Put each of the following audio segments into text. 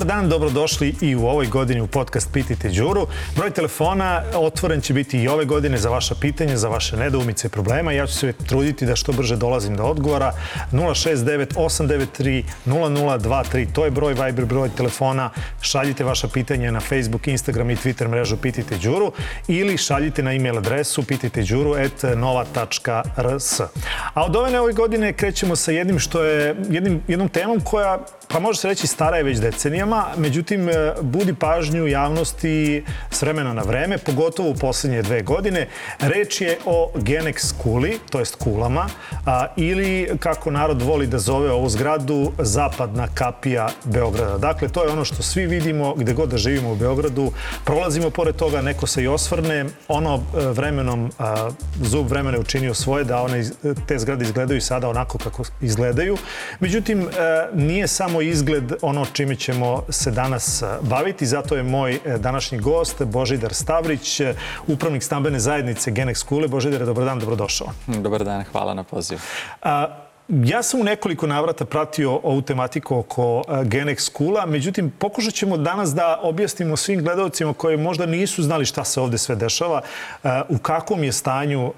Добре, dan, dobrodošli i u ovoj godini u podcast Pitajte Đuru. Broj telefona otvoren će biti i ove godine za vaša pitanja, za vaše nedoumice i problema. Ja ću se truditi da što brže dolazim do odgovora. 069 893 0023, to je broj Viber, broj telefona. Šaljite vaša pitanja na Facebook, Instagram i Twitter mrežu Pitajte Đuru ili šaljite na e-mail adresu pitajteđuru.nova.rs. A od ove nove godine krećemo sa jednim što je jednim, jednom temom koja pa može se reći stara je već decenijama, međutim, e, budi pažnju javnosti s vremena na vreme, pogotovo u poslednje dve godine. Reč je o Genex kuli, to jest kulama, a, ili kako narod voli da zove ovu zgradu, zapadna kapija Beograda. Dakle, to je ono što svi vidimo gde god da živimo u Beogradu. Prolazimo pored toga, neko se i osvrne. Ono e, vremenom, a, zub vremena je učinio svoje da one, te zgrade izgledaju sada onako kako izgledaju. Međutim, a, e, nije samo izgled ono čime ćemo se danas e, baviti. Zato je moj e, današnji gost Božidar Stavrić, e, upravnik stambene zajednice Genex Kule. Božidar, dobar dan, dobrodošao. Dobar dan, hvala na pozivu. Ja sam u nekoliko navrata pratio ovu tematiku oko Genex Kula, međutim pokušat ćemo danas da objasnimo svim gledalcima koji možda nisu znali šta se ovde sve dešava, u kakvom je stanju,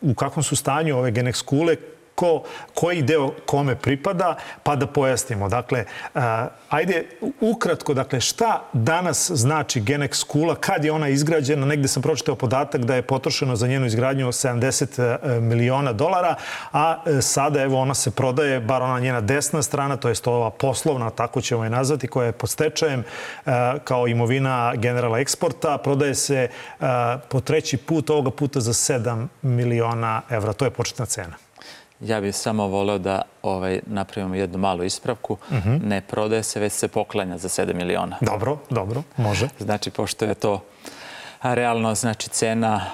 u kakvom su stanju ove Genex Kule, ko, koji deo kome pripada, pa da pojasnimo. Dakle, ajde ukratko, dakle, šta danas znači Genex Kula, kad je ona izgrađena, negde sam pročitao podatak da je potrošeno za njenu izgradnju 70 e, miliona dolara, a e, sada evo ona se prodaje, bar ona njena desna strana, to je ova poslovna, tako ćemo je nazvati, koja je pod stečajem e, kao imovina generala eksporta, prodaje se po treći put, ovoga puta za 7 miliona evra. To je početna cena. Ja bih samo voleo da ovaj, napravimo jednu malu ispravku. Mhm. Ne prodaje se, već se poklanja za 7 miliona. Dobro, dobro, može. Znači, pošto je to realno, znači cena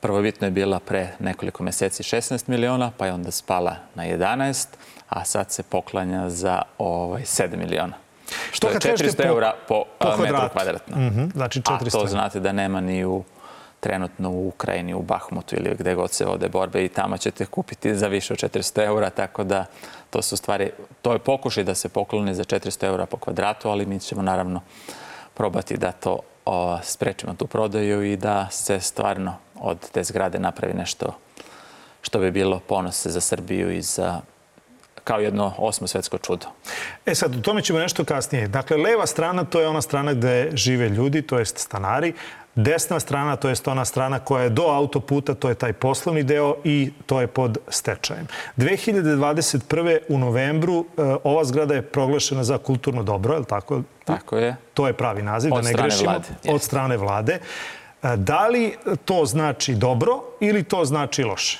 prvobitno je bila pre nekoliko meseci 16 miliona, pa je onda spala na 11, a sad se poklanja za ovaj, 7 miliona. Što, je 400 eura po, po metru kvadratno. Mhm, znači 400. A to znate da nema ni u trenutno u Ukrajini, u Bahmutu ili gde god se vode borbe i tamo ćete kupiti za više od 400 eura, tako da to su stvari, to je pokušaj da se pokloni za 400 eura po kvadratu, ali mi ćemo naravno probati da to sprečimo tu prodaju i da se stvarno od te zgrade napravi nešto što bi bilo ponose za Srbiju i za kao jedno osmo svetsko čudo. E sad, o tome ćemo nešto kasnije. Dakle, leva strana to je ona strana gde žive ljudi, to jest stanari, Desna strana, to je ona strana koja je do autoputa, to je taj poslovni deo i to je pod stečajem. 2021. u novembru e, ova zgrada je proglašena za kulturno dobro, je li tako? Tako je. To je pravi naziv, da od da ne grešimo. Vlade. Od strane vlade. E, da li to znači dobro ili to znači loše?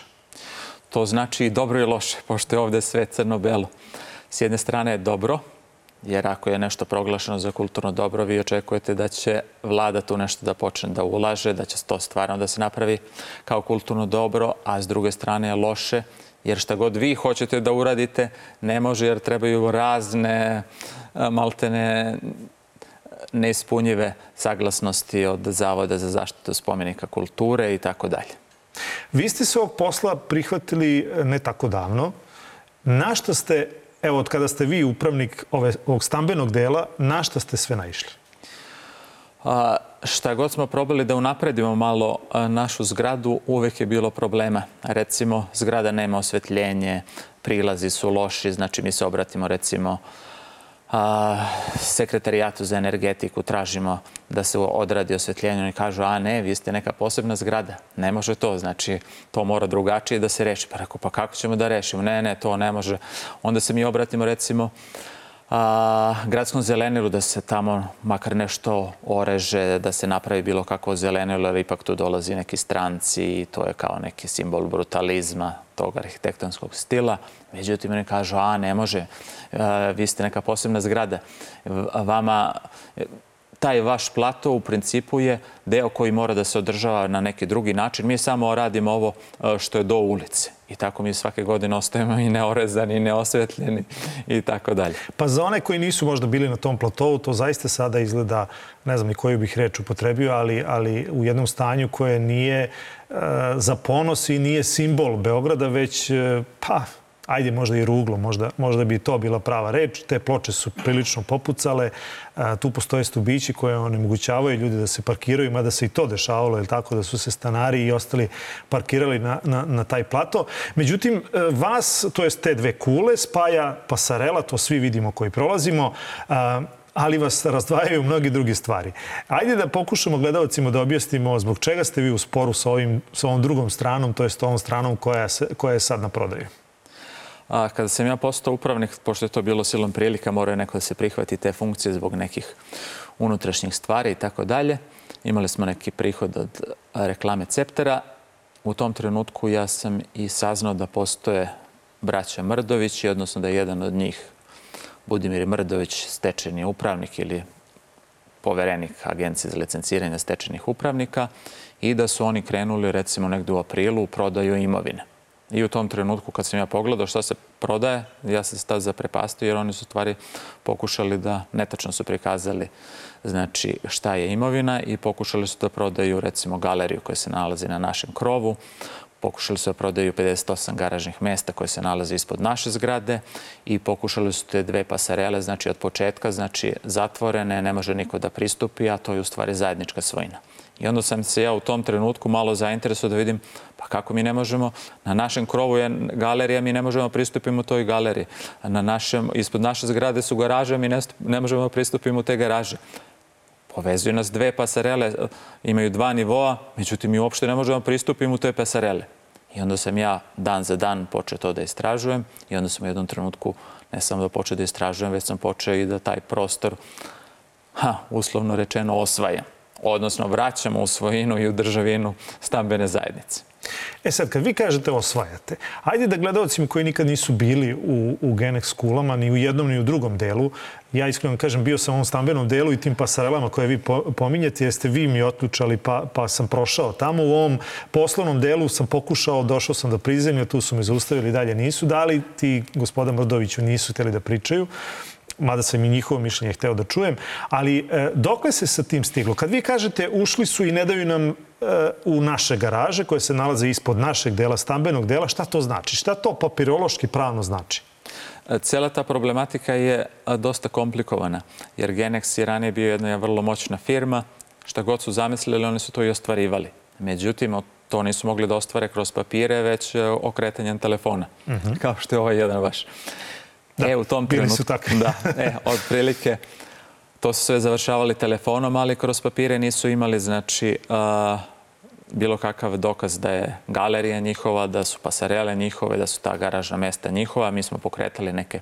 To znači dobro i loše, pošto je ovde sve crno-belo. S jedne strane je dobro, Jer ako je nešto proglašeno za kulturno dobro, vi očekujete da će vlada tu nešto da počne da ulaže, da će to stvarno da se napravi kao kulturno dobro, a s druge strane je loše, jer šta god vi hoćete da uradite, ne može jer trebaju razne e, maltene neispunjive saglasnosti od Zavoda za zaštitu spomenika kulture i tako dalje. Vi ste se ovog posla prihvatili e, ne tako davno. Na šta ste evo, od kada ste vi upravnik ove, ovog stambenog dela, na šta ste sve naišli? A, šta god smo probali da unapredimo malo našu zgradu, uvek je bilo problema. Recimo, zgrada nema osvetljenje, prilazi su loši, znači mi se obratimo recimo a, sekretarijatu za energetiku tražimo da se odradi osvetljenje. Oni kažu, a ne, vi ste neka posebna zgrada. Ne može to, znači to mora drugačije da se reši. Pa rako, pa kako ćemo da rešimo? Ne, ne, to ne može. Onda se mi obratimo recimo a, gradskom zelenilu, da se tamo makar nešto oreže, da se napravi bilo kako zelenilo, jer ipak tu dolazi neki stranci i to je kao neki simbol brutalizma tog arhitektonskog stila. Međutim, meni kažu, a ne može, a, e, vi ste neka posebna zgrada, vama taj vaš plato u principu je deo koji mora da se održava na neki drugi način. Mi samo radimo ovo e, što je do ulice. I tako mi svake godine ostajemo i neorezani, i neosvetljeni i tako dalje. Pa za one koji nisu možda bili na tom platovu, to zaista sada izgleda, ne znam ni koju bih reč upotrebio, ali, ali u jednom stanju koje nije e, za ponos i nije simbol Beograda, već e, pa ajde možda i ruglo, možda, možda bi to bila prava reč. Te ploče su prilično popucale, a, tu postoje stubići koje onemogućavaju ljudi da se parkiraju, mada se i to dešavalo, je tako da su se stanari i ostali parkirali na, na, na taj plato. Međutim, e, vas, to jest te dve kule, spaja pasarela, to svi vidimo koji prolazimo, a, ali vas razdvajaju mnogi drugi stvari. Ajde da pokušamo gledalcima da objasnimo zbog čega ste vi u sporu sa, ovim, sa ovom drugom stranom, to je s ovom stranom koja, se, koja je sad na prodaju. A kada sam ja postao upravnik, pošto je to bilo silom prilika, morao je neko da se prihvati te funkcije zbog nekih unutrašnjih stvari i tako dalje. Imali smo neki prihod od reklame Ceptera. U tom trenutku ja sam i saznao da postoje braća Mrdović, odnosno da je jedan od njih Budimir Mrdović stečeni upravnik ili poverenik Agencije za licenciranje stečenih upravnika i da su oni krenuli recimo negde u aprilu u prodaju imovine. I u tom trenutku kad sam ja pogledao šta se prodaje, ja sam se tad zaprepastio jer oni su stvari pokušali da, netačno su prikazali znači šta je imovina i pokušali su da prodaju recimo galeriju koja se nalazi na našem krovu, pokušali su da prodaju 58 garažnih mesta koje se nalaze ispod naše zgrade i pokušali su te dve pasarele, znači od početka, znači zatvorene, ne može niko da pristupi, a to je u stvari zajednička svojina. I onda sam se ja u tom trenutku malo zainteresuo da vidim pa kako mi ne možemo, na našem krovu je galerija, mi ne možemo da pristupimo toj galeriji. Na našem, ispod naše zgrade su garaže, mi ne, ne možemo da pristupimo te garaže. Povezuju nas dve pasarele, imaju dva nivoa, međutim mi uopšte ne možemo da pristupimo te pasarele. I onda sam ja dan za dan počeo to da istražujem i onda sam u jednom trenutku ne samo da počeo da istražujem, već sam počeo i da taj prostor, ha, uslovno rečeno, osvajam odnosno vraćamo u svojinu i u državinu stambene zajednice. E sad, kad vi kažete osvajate, ajde da gledalcima koji nikad nisu bili u, u Genex kulama, ni u jednom ni u drugom delu, ja iskreno kažem, bio sam u ovom stambenom delu i tim pasarelama koje vi pominjete, jeste vi mi otlučali pa, pa sam prošao tamo. U ovom poslovnom delu sam pokušao, došao sam do prizemlja, tu su me zaustavili, dalje nisu dali, ti gospoda Mrdoviću nisu hteli da pričaju mada sam i njihovo mišljenje hteo da čujem, ali e, dokle se sa tim stiglo? Kad vi kažete ušli su i ne daju nam e, u naše garaže koje se nalaze ispod našeg dela, stambenog dela, šta to znači? Šta to papirološki pravno znači? E, cela ta problematika je e, dosta komplikovana, jer Genex je ranije bio jedna vrlo moćna firma, šta god su zamislili, oni su to i ostvarivali. Međutim, to nisu mogli da ostvare kroz papire, već okretanjem telefona, mhm. kao što je ovaj jedan vaš. Da, e, u tom bili trenutku. su takvi. da, e, otprilike. To su sve završavali telefonom, ali kroz papire nisu imali, znači, uh, bilo kakav dokaz da je galerija njihova, da su pasarele njihove, da su ta garažna mesta njihova. Mi smo pokretali neke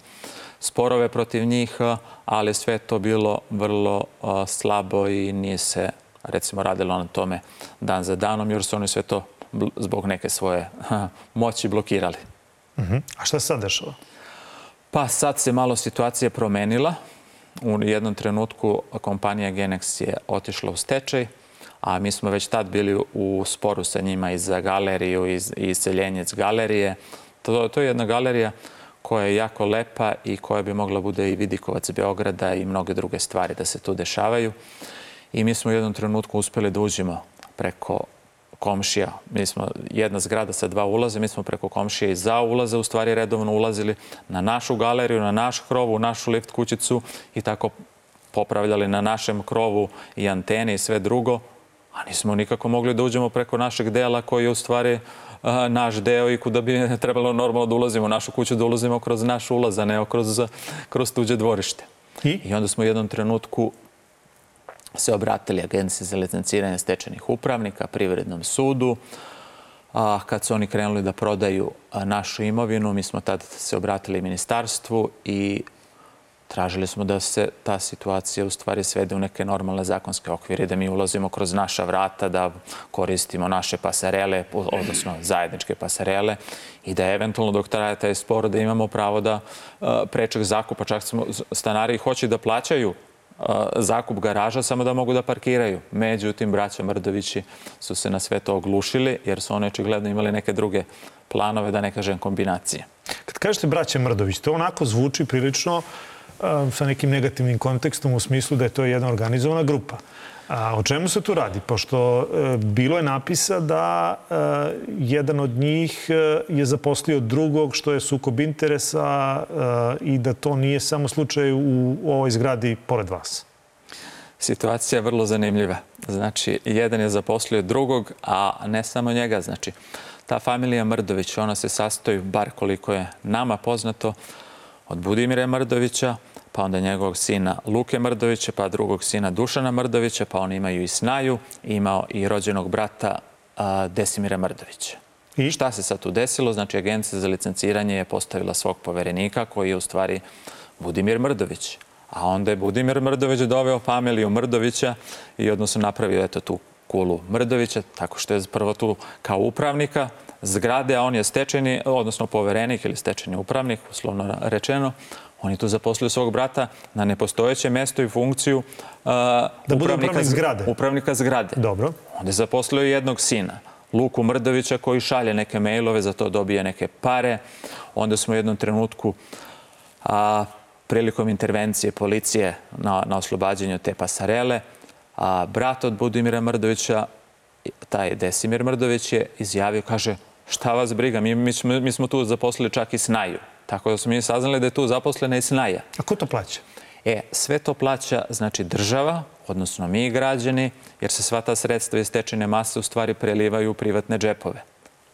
sporove protiv njih, ali sve to bilo vrlo slabo i nije se, recimo, radilo na tome dan za danom, jer su oni sve to zbog neke svoje moći blokirali. Uh mhm. -huh. A šta se sad dešava? Pa sad se malo situacija promenila. U jednom trenutku kompanija Genex je otišla u stečaj, a mi smo već tad bili u sporu sa njima i za galeriju i iseljenjec galerije. To, to je jedna galerija koja je jako lepa i koja bi mogla bude i vidikovac Beograda i mnoge druge stvari da se tu dešavaju. I mi smo u jednom trenutku uspeli da uđemo preko komšija. Mi smo jedna zgrada sa dva ulaze, mi smo preko komšije i za ulaze u stvari redovno ulazili na našu galeriju, na naš krov, u našu lift kućicu i tako popravljali na našem krovu i antene i sve drugo, a nismo nikako mogli da uđemo preko našeg dela koji je u stvari naš deo i kuda bi trebalo normalno da ulazimo u našu kuću, da ulazimo kroz naš ulaz, a ne kroz, kroz tuđe dvorište. I? I onda smo u jednom trenutku se obratili Agenciji za licenciranje stečenih upravnika, Privrednom sudu. A, kad su oni krenuli da prodaju našu imovinu, mi smo tada se obratili ministarstvu i tražili smo da se ta situacija u stvari svede u neke normalne zakonske okvire, da mi ulazimo kroz naša vrata, da koristimo naše pasarele, odnosno zajedničke pasarele i da eventualno dok traje taj spor da imamo pravo da prečak zakupa, čak smo stanari hoće da plaćaju zakup garaža samo da mogu da parkiraju. Međutim, braća Mrdovići su se na sve to oglušili jer su one očigledno imali neke druge planove, da ne kažem kombinacije. Kad kažete braća Mrdović, to onako zvuči prilično sa nekim negativnim kontekstom u smislu da je to jedna organizovana grupa. A o čemu se tu radi? Pošto e, bilo je napisa da e, jedan od njih e, je zaposlio drugog što je sukob interesa i da to nije samo slučaj u, ovoj zgradi pored vas. Situacija je vrlo zanimljiva. Znači, jedan je zaposlio drugog, a ne samo njega. Znači, ta familija Mrdović, ona se sastoji, bar koliko je nama poznato, od Budimira Mrdovića, pa onda njegovog sina Luke Mrdovića, pa drugog sina Dušana Mrdovića, pa oni imaju i Snaju, imao i rođenog brata Desimira Mrdovića. I? Šta se sad tu desilo? Znači, Agencija za licenciranje je postavila svog poverenika koji je u stvari Budimir Mrdović. A onda je Budimir Mrdović doveo familiju Mrdovića i odnosno napravio eto tu kulu Mrdovića, tako što je prvo tu kao upravnika zgrade, a on je stečeni, odnosno poverenik ili stečeni upravnik, uslovno rečeno, On je tu zaposlio svog brata na nepostojeće mesto i funkciju uh, da upravnika, zgrade. upravnika zgrade. Dobro. Onda je zaposlio jednog sina, Luku Mrdovića, koji šalje neke mailove, za to dobije neke pare. Onda smo u jednom trenutku a, prilikom intervencije policije na, na oslobađanju te pasarele, a brat od Budimira Mrdovića, taj Desimir Mrdović je izjavio, kaže, šta vas briga, mi, mi, smo, mi smo tu zaposlili čak i snaju. Tako da smo mi saznali da je tu zaposlena i snaja. A ko to plaća? E, sve to plaća znači država, odnosno mi građani, jer se sva ta sredstva iz tečene mase u stvari prelivaju u privatne džepove.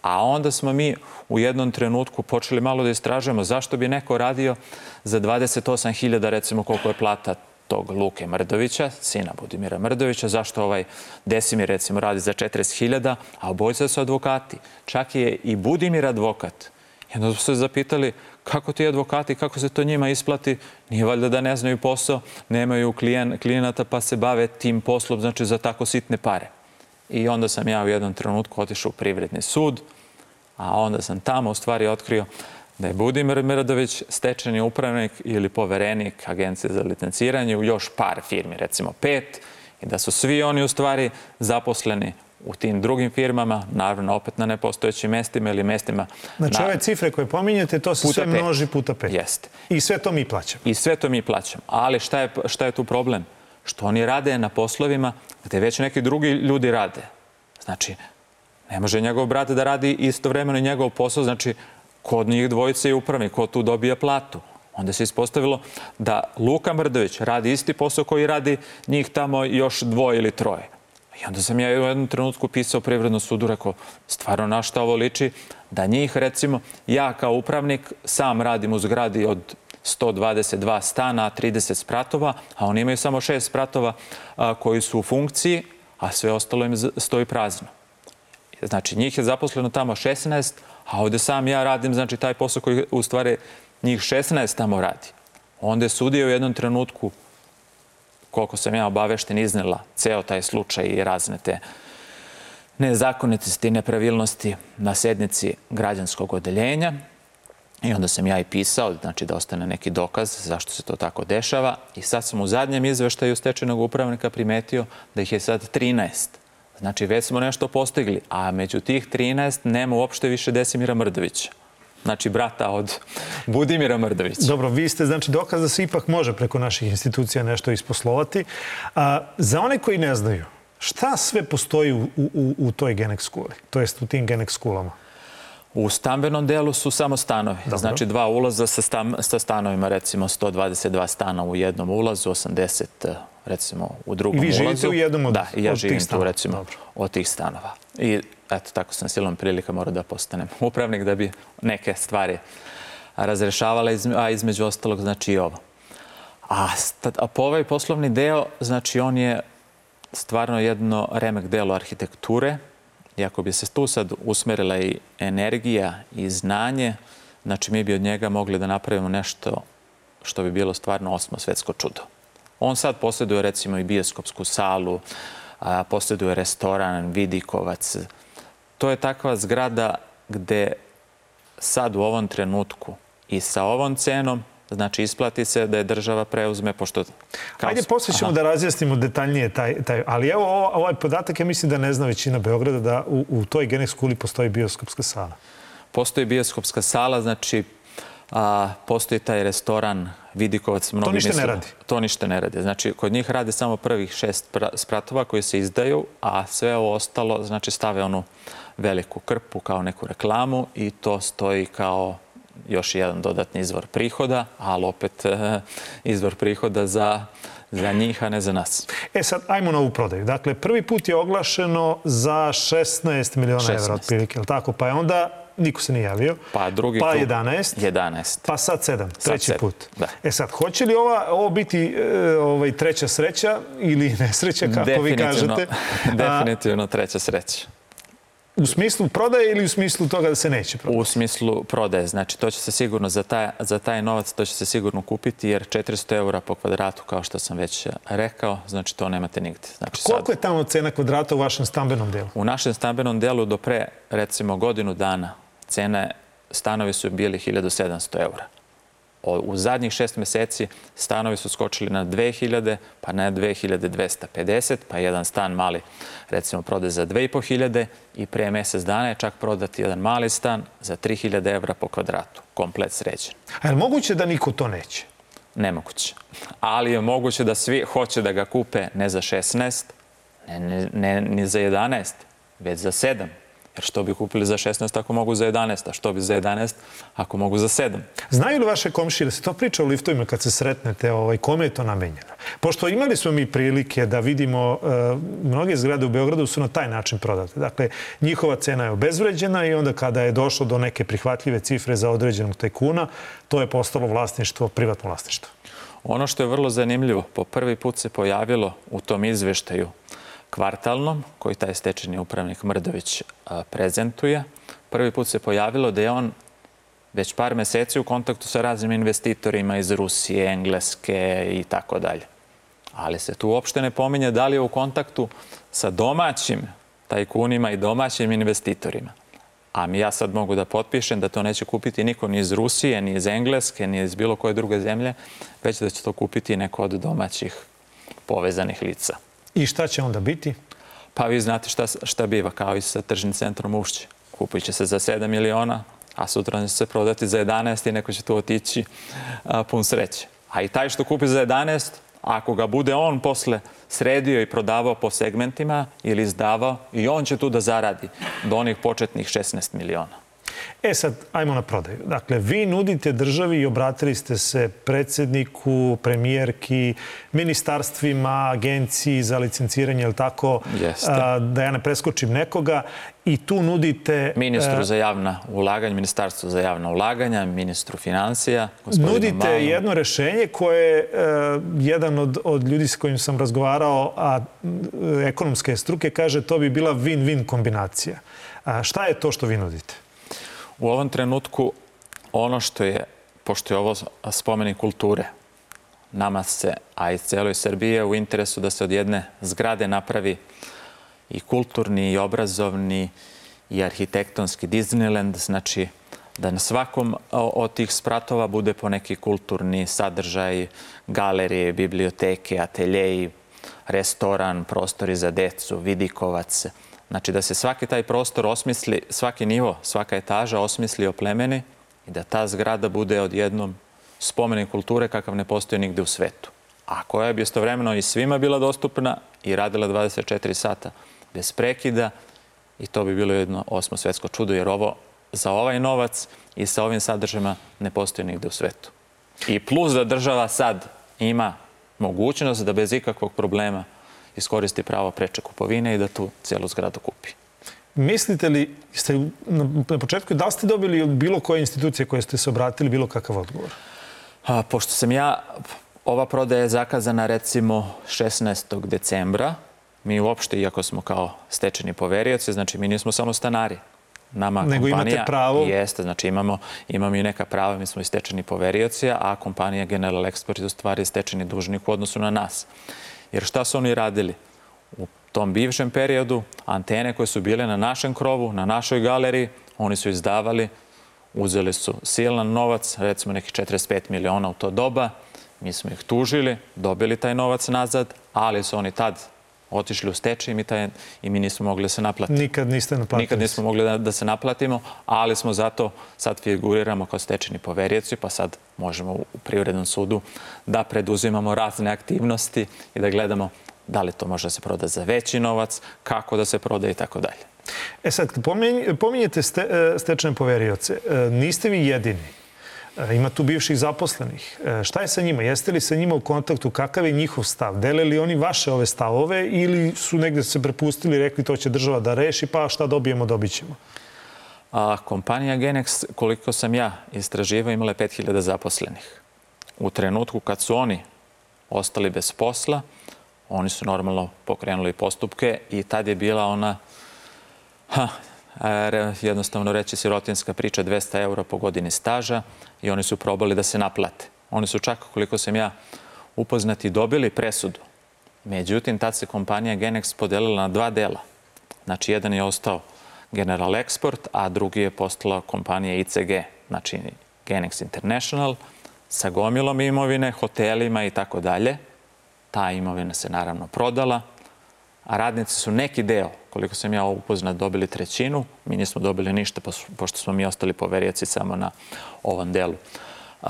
A onda smo mi u jednom trenutku počeli malo da istražujemo zašto bi neko radio za 28.000, recimo koliko je plata tog Luke Mrdovića, sina Budimira Mrdovića, zašto ovaj Desimir recimo radi za 40.000, a obojica su advokati. Čak je i Budimir advokat. I su se zapitali kako ti advokati, kako se to njima isplati, nije valjda da ne znaju posao, nemaju klijen, klijenata pa se bave tim poslom, znači za tako sitne pare. I onda sam ja u jednom trenutku otišao u privredni sud, a onda sam tamo u stvari otkrio da je Budimir Miradović stečeni upravnik ili poverenik Agencije za licenciranje u još par firmi, recimo pet, i da su svi oni u stvari zaposleni u tim drugim firmama, naravno opet na nepostojećim mestima ili mestima... Znači ove cifre koje pominjete, to se sve množi puta pet. Jeste. I sve to mi plaćamo. I sve to mi plaćamo. Ali šta je, šta je tu problem? Što oni rade na poslovima gde već neki drugi ljudi rade. Znači, ne može njegov brat da radi istovremeno i njegov posao. Znači, kod njih dvojice je upravnik, ko tu dobija platu. Onda se ispostavilo da Luka Mrdović radi isti posao koji radi njih tamo još dvoje ili troje. I onda sam ja u jednom trenutku pisao privredno sudu, rekao, stvarno na šta ovo liči, da njih, recimo, ja kao upravnik sam radim u zgradi od 122 stana, 30 spratova, a oni imaju samo 6 spratova koji su u funkciji, a sve ostalo im stoji prazno. Znači, njih je zaposleno tamo 16, a ovde sam ja radim, znači, taj posao koji u stvari njih 16 tamo radi. Onda je sudio u jednom trenutku koliko sam ja obavešten, iznela ceo taj slučaj i razne te nezakonitosti i nepravilnosti na sednici građanskog odeljenja. I onda sam ja i pisao, znači da ostane neki dokaz zašto se to tako dešava. I sad sam u zadnjem izveštaju stečenog upravnika primetio da ih je sad 13. Znači, već smo nešto postigli, a među tih 13 nema uopšte više Desimira Mrdovića znači brata od Budimira Mrdovića. Dobro, vi ste znači dokaz da se ipak može preko naših institucija nešto isposlovati. A, za one koji ne znaju, šta sve postoji u, u, u toj Genex skuli, to jest u tim Genex skulama? U stambenom delu su samo stanovi. Dobro. Znači dva ulaza sa, stam, sa stanovima, recimo 122 stana u jednom ulazu, 80 eh, recimo u drugom ulazu. I vi živite ulazu. u jednom od, da, ja od tih stanova? Da, ja živim tu recimo Dobro. od tih stanova. I eto, tako sam silom prilika morao da postanem upravnik da bi neke stvari razrešavala, a između ostalog znači i ovo. A, a po ovaj poslovni deo, znači on je stvarno jedno remek delo arhitekture. Iako bi se tu sad usmerila i energija i znanje, znači mi bi od njega mogli da napravimo nešto što bi bilo stvarno osmo svetsko čudo. On sad posjeduje recimo i bioskopsku salu, posjeduje restoran, vidikovac, to je takva zgrada gde sad u ovom trenutku i sa ovom cenom Znači, isplati se da je država preuzme, pošto... Kao... Ajde, posle ćemo da razjasnimo detaljnije taj... taj. Ali evo, ovaj podatak, ja mislim da ne zna većina Beograda da u, u toj Genex kuli postoji bioskopska sala. Postoji bioskopska sala, znači a, postoji taj restoran Vidikovac. Mnogi to ništa misle, ne radi? To ništa ne radi. Znači, kod njih rade samo prvih šest spratova koji se izdaju, a sve ovo ostalo, znači, stave onu veliku krpu kao neku reklamu i to stoji kao još jedan dodatni izvor prihoda, ali opet eh, izvor prihoda za za njih, a ne za nas. E sad, ajmo na ovu prodaju. Dakle, prvi put je oglašeno za 16 miliona evra otprilike, ali tako? Pa je onda niko se nije javio. Pa drugi pa 11. 11. Pa sad 7, treći sad put. Da. E sad, hoće li ova, ovo biti eh, ovaj, treća sreća ili nesreća, kako vi kažete? Definitivno treća sreća. U smislu prodaje ili u smislu toga da se neće prodati? U smislu prodaje. Znači, to će se sigurno za taj, za taj novac to će se sigurno kupiti jer 400 eura po kvadratu, kao što sam već rekao, znači to nemate nigde. Znači, A koliko sad, je tamo cena kvadrata u vašem stambenom delu? U našem stambenom delu do pre, recimo, godinu dana cena stanovi su bili 1700 eura. U zadnjih šest meseci stanovi su skočili na 2000, pa na 2250, pa jedan stan mali recimo prode za 2500 i pre mesec dana je čak prodat jedan mali stan za 3000 evra po kvadratu. Komplet sređen. A je li moguće da niko to neće? Nemoguće. Ali je moguće da svi hoće da ga kupe ne za 16, ne, ne, ne, ne za 11, već za 7 Jer što bi kupili za 16 ako mogu za 11, a što bi za 11 ako mogu za 7. Znaju li vaše komšije se to priča u liftovima kad se sretnete, ovaj, kome je to namenjeno? Pošto imali smo mi prilike da vidimo, eh, mnoge zgrade u Beogradu su na taj način prodate. Dakle, njihova cena je obezvređena i onda kada je došlo do neke prihvatljive cifre za određenog tajkuna, to je postalo vlasništvo, privatno vlasništvo. Ono što je vrlo zanimljivo, po prvi put se pojavilo u tom izveštaju kvartalnom koji taj stečeni upravnik Mrdović prezentuje. Prvi put se pojavilo da je on već par meseci u kontaktu sa raznim investitorima iz Rusije, Engleske i tako dalje. Ali se tu uopšte ne pominje da li je u kontaktu sa domaćim tajkunima i domaćim investitorima. A mi ja sad mogu da potpišem da to neće kupiti niko ni iz Rusije, ni iz Engleske, ni iz bilo koje druge zemlje, već da će to kupiti neko od domaćih povezanih lica. I šta će onda biti? Pa vi znate šta, šta biva, kao i sa tržnim centrom Ušće. Kupit će se za 7 miliona, a sutra će se prodati za 11 i neko će tu otići a, pun sreće. A i taj što kupi za 11, ako ga bude on posle sredio i prodavao po segmentima ili izdavao, i on će tu da zaradi do onih početnih 16 miliona. E sad, ajmo na prodaju. Dakle, vi nudite državi i obratili ste se predsedniku, premijerki, ministarstvima, agenciji za licenciranje, ili tako, Jeste. da ja ne preskočim nekoga, i tu nudite... E, ministru za javna ulaganja, ministarstvu za javna ulaganja, ministru financija, Nudite Manu. jedno rešenje koje je jedan od, od ljudi s kojim sam razgovarao, a ekonomske struke, kaže to bi bila win-win kombinacija. A šta je to što vi nudite? U ovom trenutku ono što je, pošto je ovo spomenik kulture, nama se, a i celoj Srbije, u interesu da se od jedne zgrade napravi i kulturni, i obrazovni, i arhitektonski Disneyland, znači da na svakom od tih spratova bude po neki kulturni sadržaj, galerije, biblioteke, ateljeji, restoran, prostori za decu, vidikovac, Znači da se svaki taj prostor osmisli, svaki nivo, svaka etaža osmisli plemeni i da ta zgrada bude odjednom spomenik kulture kakav ne postoji nigde u svetu. A koja bi istovremeno i svima bila dostupna i radila 24 sata bez prekida i to bi bilo jedno osmo svetsko čudo jer ovo za ovaj novac i sa ovim sadržajima ne postoji nigde u svetu. I plus da država sad ima mogućnost da bez ikakvog problema iskoristi pravo preče kupovine i da tu celu zgradu kupi. Mislite li, ste na početku, da li ste dobili od bilo koje institucije koje ste se obratili bilo kakav odgovor? A, pošto sam ja, ova prodaja je zakazana recimo 16. decembra. Mi uopšte, iako smo kao stečeni poverioci, znači mi nismo samo stanari. Nama Nego kompanija imate pravo. jeste, znači imamo, imamo i neka prava, mi smo i stečeni poverioci, a kompanija General Export je u stvari stečeni dužnik u odnosu na nas. Jer šta su oni radili? U tom bivšem periodu antene koje su bile na našem krovu, na našoj galeriji, oni su izdavali, uzeli su silan novac, recimo nekih 45 miliona u to doba, mi smo ih tužili, dobili taj novac nazad, ali su oni tad otišli u stečaj i taj, i mi nismo mogli da se naplatimo. Nikad niste naplatili. Nikad nismo mogli da, da se naplatimo, ali smo zato sad figuriramo kao stečajni poverioci, pa sad možemo u Privrednom sudu da preduzimamo razne aktivnosti i da gledamo da li to može da se proda za veći novac, kako da se proda i tako dalje. E sad, pominjete ste, e, stečne poverioce. E, niste vi jedini. E, ima tu bivših zaposlenih. Šta je sa njima? Jeste li sa njima u kontaktu? Kakav je njihov stav? Dele li oni vaše ove stavove ili su negde se prepustili rekli to će država da reši, pa šta dobijemo, dobit ćemo? A kompanija Genex, koliko sam ja istraživao, imala je 5000 zaposlenih. U trenutku kad su oni ostali bez posla, oni su normalno pokrenuli postupke i tad je bila ona, ha, jednostavno reći sirotinska priča, 200 eura po godini staža i oni su probali da se naplate. Oni su čak, koliko sam ja upoznati, dobili presudu. Međutim, tad se kompanija Genex podelila na dva dela. Znači, jedan je ostao General Export, a drugi je postala kompanija ICG, znači Genex International, sa gomilom imovine, hotelima i tako dalje. Ta imovina se naravno prodala, a radnici su neki deo, koliko sam ja upoznat, dobili trećinu. Mi nismo dobili ništa, pa pošto smo mi ostali poverioci samo na ovom delu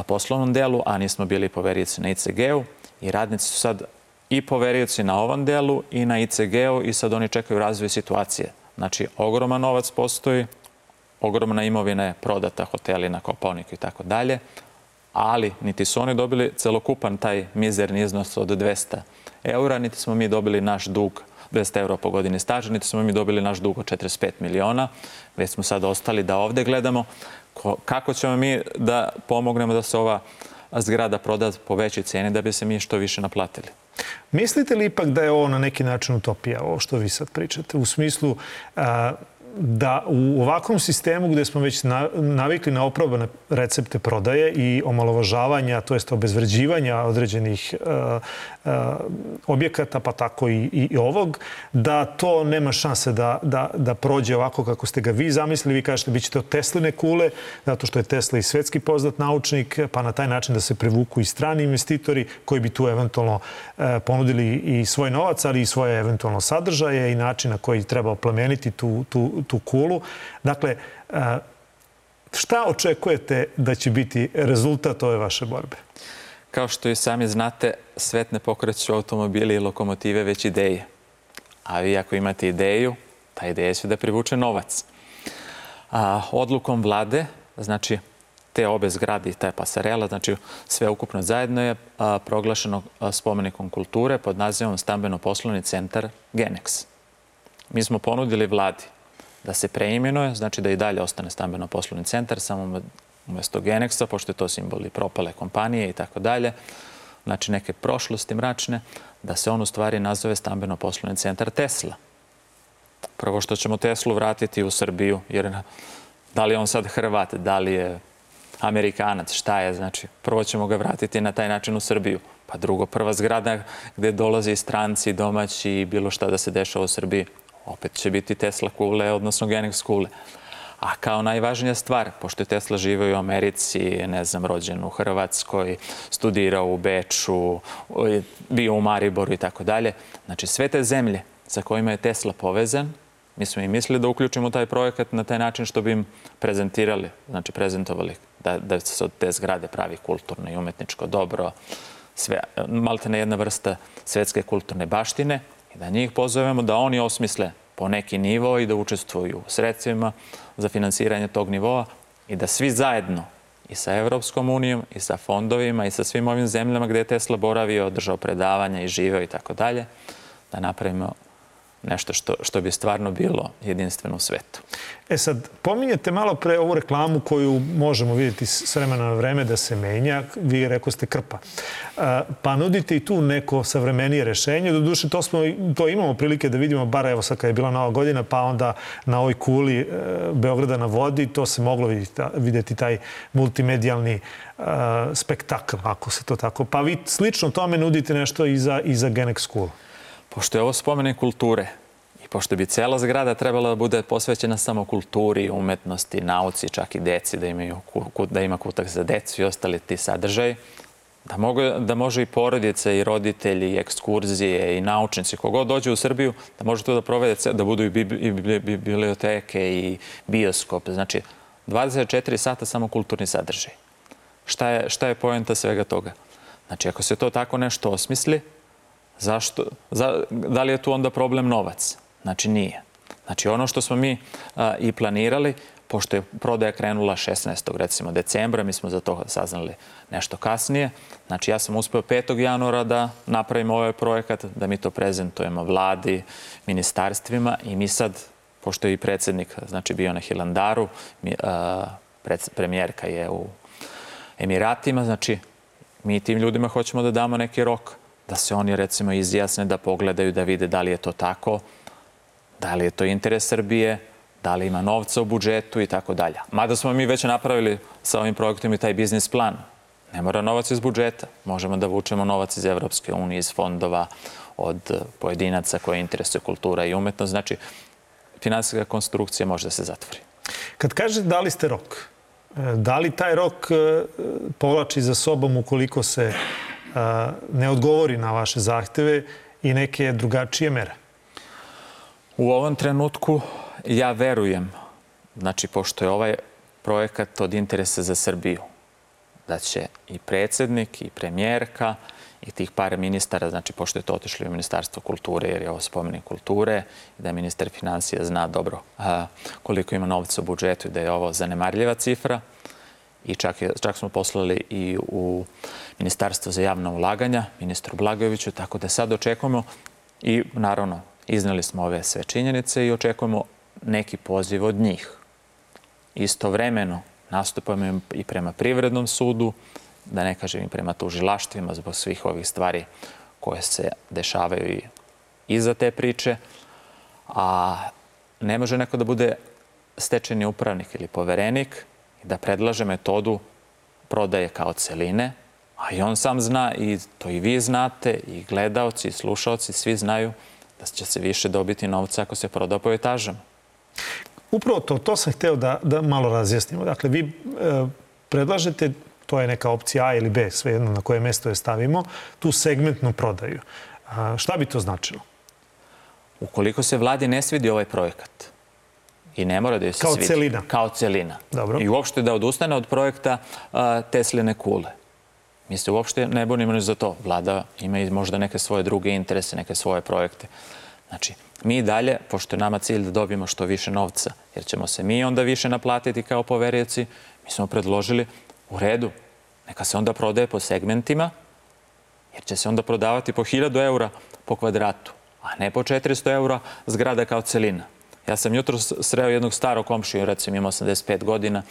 poslovnom delu, a nismo bili poverioci na ICG-u i radnici su sad i poverioci na ovom delu i na ICG-u i sad oni čekaju razvoj situacije. Znači, ogroman novac postoji, ogromna imovina je prodata hoteli na Koponiku i tako dalje, ali niti su oni dobili celokupan taj mizerni iznos od 200 eura, niti smo mi dobili naš dug 200 eura po godini staža, niti smo mi dobili naš dug od 45 miliona, već smo sad ostali da ovde gledamo kako ćemo mi da pomognemo da se ova zgrada proda po većoj ceni da bi se mi što više naplatili. Mislite li ipak da je ovo na neki način utopija, ovo što vi sad pričate, u smislu a, da u ovakvom sistemu gde smo već navikli na oprobane recepte prodaje i omalovažavanja, to jest obezvređivanja određenih e, e, objekata, pa tako i, i ovog, da to nema šanse da, da, da prođe ovako kako ste ga vi zamislili. Vi kažete bit će to Tesline kule, zato što je Tesla i svetski poznat naučnik, pa na taj način da se privuku i strani investitori koji bi tu eventualno e, ponudili i svoj novac, ali i svoje eventualno sadržaje i način na koji treba oplemeniti tu, tu, tu kulu. Dakle, e, šta očekujete da će biti rezultat ove vaše borbe? Kao što i sami znate, svet ne pokreću automobili i lokomotive, već ideje. A vi ako imate ideju, ta ideja će da privuče novac. A, odlukom vlade, znači te obe zgrade i ta pasarela, znači sve ukupno zajedno je a, proglašeno spomenikom kulture pod nazivom Stambeno-poslovni centar Genex. Mi smo ponudili vladi da se preimenuje, znači da i dalje ostane stambeno-poslovni centar, samo umesto Genexa, pošto je to simbol i propale kompanije i tako dalje, znači neke prošlosti mračne, da se on u stvari nazove stambeno-poslovni centar Tesla. Prvo što ćemo Teslu vratiti u Srbiju, jer da li je on sad Hrvat, da li je Amerikanac, šta je, znači prvo ćemo ga vratiti na taj način u Srbiju. Pa drugo, prva zgrada gde dolaze i stranci, domaći i bilo šta da se dešava u Srbiji, opet će biti Tesla kule, odnosno Genix kule. A kao najvažnija stvar, pošto je Tesla živao u Americi, ne znam, rođen u Hrvatskoj, studirao u Beču, bio u Mariboru i tako dalje. Znači, sve te zemlje sa kojima je Tesla povezan, mi smo i mislili da uključimo taj projekat na taj način što bi im prezentirali, znači prezentovali da, da se od te zgrade pravi kulturno i umetničko dobro, sve, malte ne jedna vrsta svetske kulturne baštine, E da njih pozovemo da oni osmisle po neki nivo i da učestvuju sredstvima za finansiranje tog nivoa i da svi zajedno i sa Evropskom unijom i sa fondovima i sa svim ovim zemljama gde je Tesla boravio, držao predavanja i živeo i tako dalje, da napravimo nešto što, što bi stvarno bilo jedinstveno u svetu. E sad, pominjete malo pre ovu reklamu koju možemo vidjeti s vremena na vreme da se menja, vi rekao ste krpa. E, pa nudite i tu neko savremenije rešenje, doduše to, smo, to imamo prilike da vidimo, bar evo sad kad je bila nova godina, pa onda na ovoj kuli e, Beograda na vodi, to se moglo vidjeti, vidjeti taj multimedijalni e, spektakl, ako se to tako. Pa vi slično tome nudite nešto i za, i za Genex School pošto je ovo spomenik kulture i pošto bi cela zgrada trebala da bude posvećena samo kulturi, umetnosti, nauci, čak i deci, da, imaju, da ima kutak za decu i ostali ti sadržaj, da, mogu, da može i porodice i roditelji, i ekskurzije, i naučnici, kogod dođe u Srbiju, da može to da provede, da budu i biblioteke, i bioskope. Znači, 24 sata samo kulturni sadržaj. Šta je, šta je poenta svega toga? Znači, ako se to tako nešto osmisli, Zašto? Za, da li je tu onda problem novac? Znači nije. Znači ono što smo mi a, i planirali, pošto je prodaja krenula 16. recimo decembra, mi smo za to saznali nešto kasnije. Znači ja sam uspeo 5. januara da napravim ovaj projekat, da mi to prezentujemo vladi, ministarstvima i mi sad, pošto je i predsednik znači, bio na Hilandaru, mi, a, preds, premijerka je u Emiratima, znači mi tim ljudima hoćemo da damo neki rok da se oni recimo izjasne, da pogledaju, da vide da li je to tako, da li je to interes Srbije, da li ima novca u budžetu i tako dalje. Mada smo mi već napravili sa ovim projektom i taj biznis plan. Ne mora novac iz budžeta. Možemo da vučemo novac iz Evropske unije, iz fondova, od pojedinaca koje interesuje kultura i umetnost. Znači, finansijska konstrukcija može da se zatvori. Kad kaže da li ste rok, e, da li taj rok e, povlači za sobom ukoliko se ne odgovori na vaše zahteve i neke drugačije mere? U ovom trenutku ja verujem, znači pošto je ovaj projekat od interesa za Srbiju, da će i predsednik i premijerka i tih par ministara, znači pošto je to otišlo u Ministarstvo kulture, jer je ovo spomenik kulture, da ministar financija zna dobro a, koliko ima novca u budžetu i da je ovo zanemarljiva cifra, i čak, je, čak smo poslali i u Ministarstvo za javna ulaganja, ministru Blagojeviću, tako da sad očekujemo i naravno izneli smo ove sve činjenice i očekujemo neki poziv od njih. Istovremeno nastupamo i prema privrednom sudu, da ne kažem i prema tužilaštvima zbog svih ovih stvari koje se dešavaju i iza te priče. A ne može neko da bude stečeni upravnik ili poverenik, da predlaže metodu prodaje kao celine, a i on sam zna i to i vi znate i gledaoci i slušaoci, svi znaju da će se više dobiti novca ako se proda po etažama. Upravo to, to sam hteo da, da malo razjasnimo. Dakle, vi e, predlažete, to je neka opcija A ili B, svejedno na koje mesto je stavimo, tu segmentnu prodaju. A, šta bi to značilo? Ukoliko se vladi ne svidi ovaj projekat, i ne mora da je se Kao svidi. celina. Kao celina. Dobro. I uopšte da odustane od projekta a, Tesline kule. Mi se uopšte ne borimo ni za to. Vlada ima i možda neke svoje druge interese, neke svoje projekte. Znači, mi dalje, pošto je nama cilj da dobijemo što više novca, jer ćemo se mi onda više naplatiti kao poverioci, mi smo predložili u redu, neka se onda prodaje po segmentima, jer će se onda prodavati po 1000 eura po kvadratu, a ne po 400 eura zgrada kao celina. Ja sam jutro sreo jednog starog komšija, recimo ima 85 godina,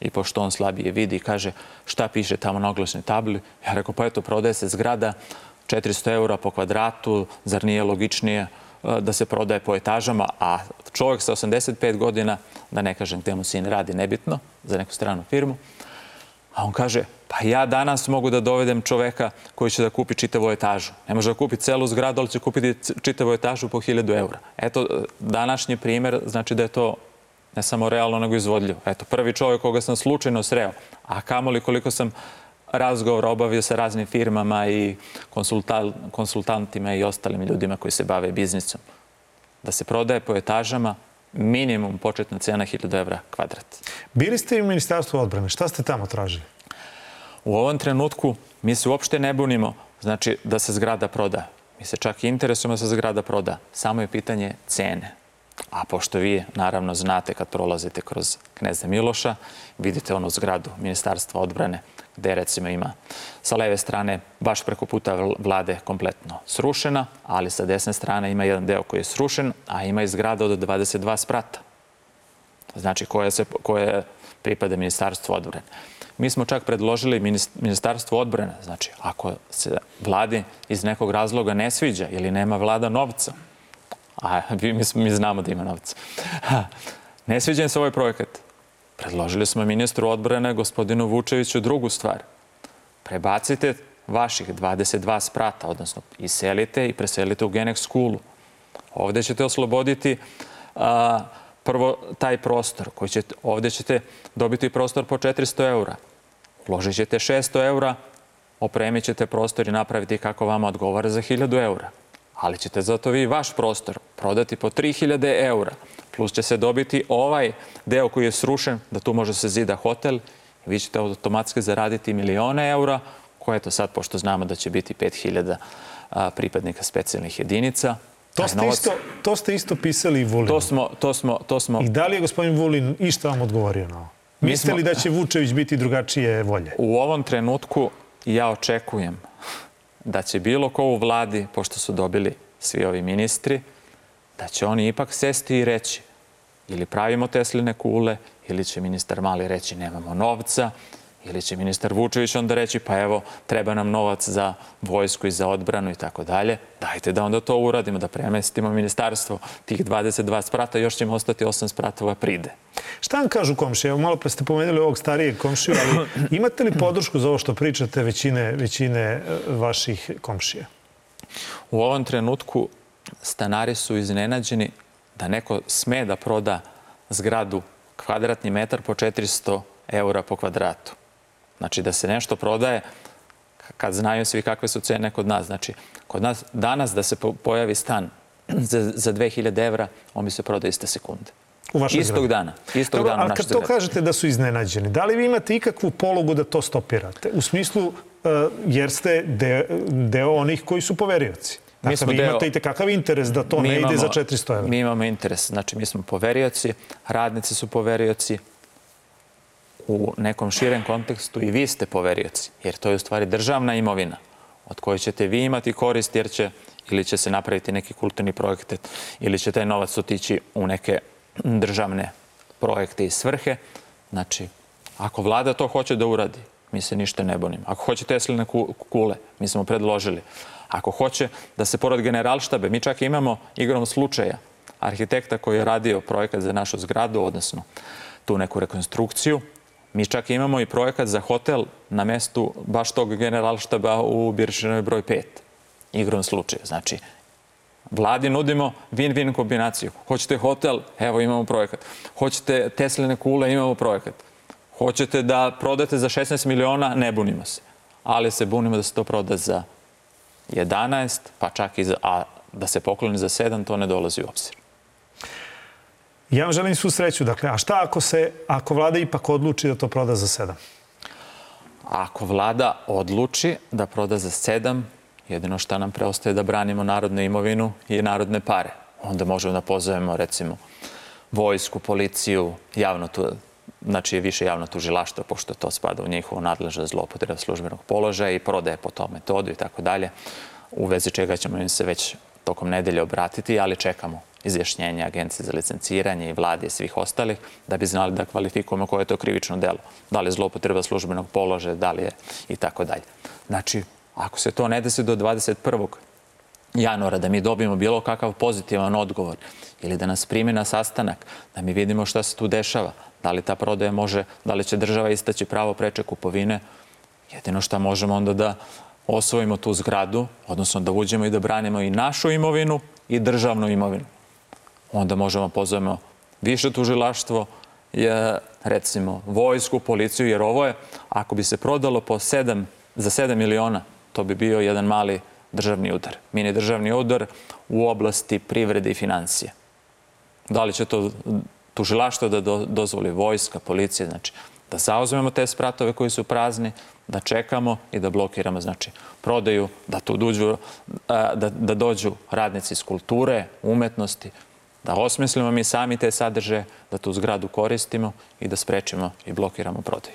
i pošto on slabije vidi, kaže šta piše tamo na oglasnoj tabli. Ja rekao, pa eto, prodaje se zgrada, 400 eura po kvadratu, zar nije logičnije e, da se prodaje po etažama, a čovjek sa 85 godina, da ne kažem gdje mu sin radi, nebitno, za neku stranu firmu, a on kaže, Pa ja danas mogu da dovedem čoveka koji će da kupi čitavu etažu. Ne može da kupi celu zgradu, ali će kupiti čitavu etažu po 1000 eura. Eto, današnji primer znači da je to ne samo realno, nego izvodljivo. Eto, prvi čovjek koga sam slučajno sreo, a kamoli koliko sam razgovor obavio sa raznim firmama i konsultantima i ostalim ljudima koji se bave biznisom. Da se prodaje po etažama minimum početna cena 1000 evra kvadrat. Bili ste i u Ministarstvu odbrane. Šta ste tamo tražili? U ovom trenutku mi se uopšte ne bunimo znači, da se zgrada proda. Mi se čak i interesujemo da se zgrada proda. Samo je pitanje cene. A pošto vi, naravno, znate kad prolazite kroz Kneza Miloša, vidite onu zgradu Ministarstva odbrane, gde recimo ima sa leve strane baš preko puta vlade kompletno srušena, ali sa desne strane ima jedan deo koji je srušen, a ima i zgrada od 22 sprata. Znači, koja, se, koja pripada Ministarstvu odbrane. Mi smo čak predložili ministarstvu odbrane. Znači, ako se vladi iz nekog razloga ne sviđa ili nema vlada novca, a mi, mi znamo da ima novca, ne sviđa im se ovaj projekat. Predložili smo ministru odbrane, gospodinu Vučeviću, drugu stvar. Prebacite vaših 22 sprata, odnosno iselite i preselite u Genex Skulu. Ovde ćete osloboditi a, prvo taj prostor, koji će, ovde ćete dobiti prostor po 400 eura. Uložit ćete 600 eura, opremit ćete prostor i napraviti kako vama odgovara za 1000 eura. Ali ćete zato vi vaš prostor prodati po 3000 eura. Plus će se dobiti ovaj deo koji je srušen, da tu može se zida hotel. Vi ćete automatski zaraditi milione eura, koje je to sad, pošto znamo da će biti 5000 pripadnika specijalnih jedinica. To ste, novac... isto, to ste isto pisali i Vulinu. To smo, to, smo, to smo... I da li je gospodin Vulin išta vam odgovorio na ovo? Mislite li da će Vučević biti drugačije volje? U ovom trenutku ja očekujem da će bilo ko u vladi, pošto su dobili svi ovi ministri, da će oni ipak sesti i reći ili pravimo Tesline kule, ili će ministar Mali reći nemamo novca, Ili će ministar Vučević onda reći pa evo, treba nam novac za vojsku i za odbranu i tako dalje. Dajte da onda to uradimo, da premestimo ministarstvo tih 22 sprata, još ćemo ostati 8 spratova pride. Šta vam kažu komšije? Evo, malo pre pa ste pomenuli ovog starijeg komšiju, ali imate li podršku za ovo što pričate većine, većine e, vaših komšija? U ovom trenutku stanari su iznenađeni da neko sme da proda zgradu kvadratni metar po 400 eura po kvadratu. Znači da se nešto prodaje kad znaju svi kakve su cene kod nas. Znači, kod nas danas da se pojavi stan za, za 2000 evra, on bi se prodao iste sekunde. U vašoj Istog gradu. dana. Istog Dobro, dana ali kad to gradu. kažete da su iznenađeni, da li vi imate ikakvu pologu da to stopirate? U smislu, e, jer ste deo, deo onih koji su poverioci. Dakle, mi smo vi deo, imate i kakav interes da to ne imamo, ide za 400 evra. Mi imamo interes. Znači, mi smo poverioci, radnici su poverioci, u nekom širem kontekstu i vi ste poverioci, jer to je u stvari državna imovina od koje ćete vi imati korist jer će ili će se napraviti neki kulturni projekte ili će taj novac otići u neke državne projekte i svrhe. Znači, ako vlada to hoće da uradi, mi se ništa ne bonimo. Ako hoće Tesline kule, mi smo predložili. Ako hoće da se porod generalštabe, mi čak imamo igrom slučaja arhitekta koji je radio projekat za našu zgradu, odnosno tu neku rekonstrukciju, Mi čak imamo i projekat za hotel na mestu baš tog generalštaba u Biršinovoj broj 5. Igrom slučaju. Znači, vladi nudimo win-win kombinaciju. Hoćete hotel? Evo imamo projekat. Hoćete Tesline kule? Imamo projekat. Hoćete da prodate za 16 miliona? Ne bunimo se. Ali se bunimo da se to proda za 11, pa čak i za, a da se pokloni za 7, to ne dolazi u obzir. Ja vam želim svu sreću. Dakle, a šta ako se, ako vlada ipak odluči da to proda za 7? Ako vlada odluči da proda za 7, jedino šta nam preostaje da branimo narodnu imovinu i narodne pare. Onda možemo da pozovemo, recimo, vojsku, policiju, javno tu, znači više javno tužilaštvo, pošto to spada u njihovu nadležnost zloupotreba službenog položaja i prodaje po tom metodu i tako dalje, u vezi čega ćemo im se već tokom nedelje obratiti, ali čekamo izjašnjenja Agencije za licenciranje i vlade i svih ostalih, da bi znali da kvalifikujemo koje je to krivično delo. Da li je zlopotreba službenog položaja, da li je i tako dalje. Znači, ako se to ne desi do 21 januara, da mi dobijemo bilo kakav pozitivan odgovor ili da nas prime na sastanak, da mi vidimo šta se tu dešava, da li ta prodaja može, da li će država istaći pravo preče kupovine, jedino šta možemo onda da osvojimo tu zgradu, odnosno da uđemo i da branimo i našu imovinu i državnu imovinu onda možemo pozovemo više tužilaštvo, je, recimo vojsku, policiju, jer ovo je, ako bi se prodalo po 7, za 7 miliona, to bi bio jedan mali državni udar, mini državni udar u oblasti privrede i financije. Da li će to tužilaštvo da dozvoli vojska, policija, znači da zauzmemo te spratove koji su prazni, da čekamo i da blokiramo znači, prodaju, da, tu dođu, da, da dođu radnici iz kulture, umetnosti, da osmislimo mi sami te sadržaje, da tu zgradu koristimo i da sprečimo i blokiramo prodaju.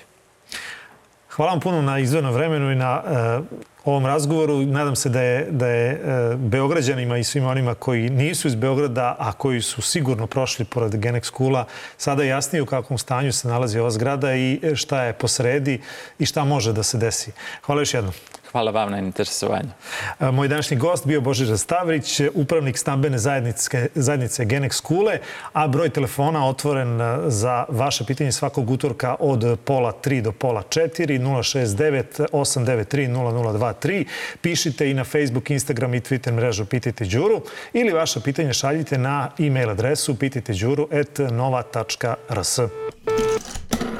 Hvala vam puno na izvojnom vremenu i na e, ovom razgovoru. Nadam se da je, da je e, Beograđanima i svima onima koji nisu iz Beograda, a koji su sigurno prošli pored Genex Kula, sada jasnije u kakvom stanju se nalazi ova zgrada i šta je posredi i šta može da se desi. Hvala još jednom. Hvala vam na interesovanju. Moj današnji gost bio Božidar Stavrić, upravnik stambene zajednice, zajednice Genex Kule, a broj telefona otvoren za vaše pitanje svakog utorka od pola 3 do pola 4, 069 893 0023. Pišite i na Facebook, Instagram i Twitter mrežu Pitajte Đuru ili vaše pitanje šaljite na e-mail adresu pitajteđuru.nova.rs. Thank you.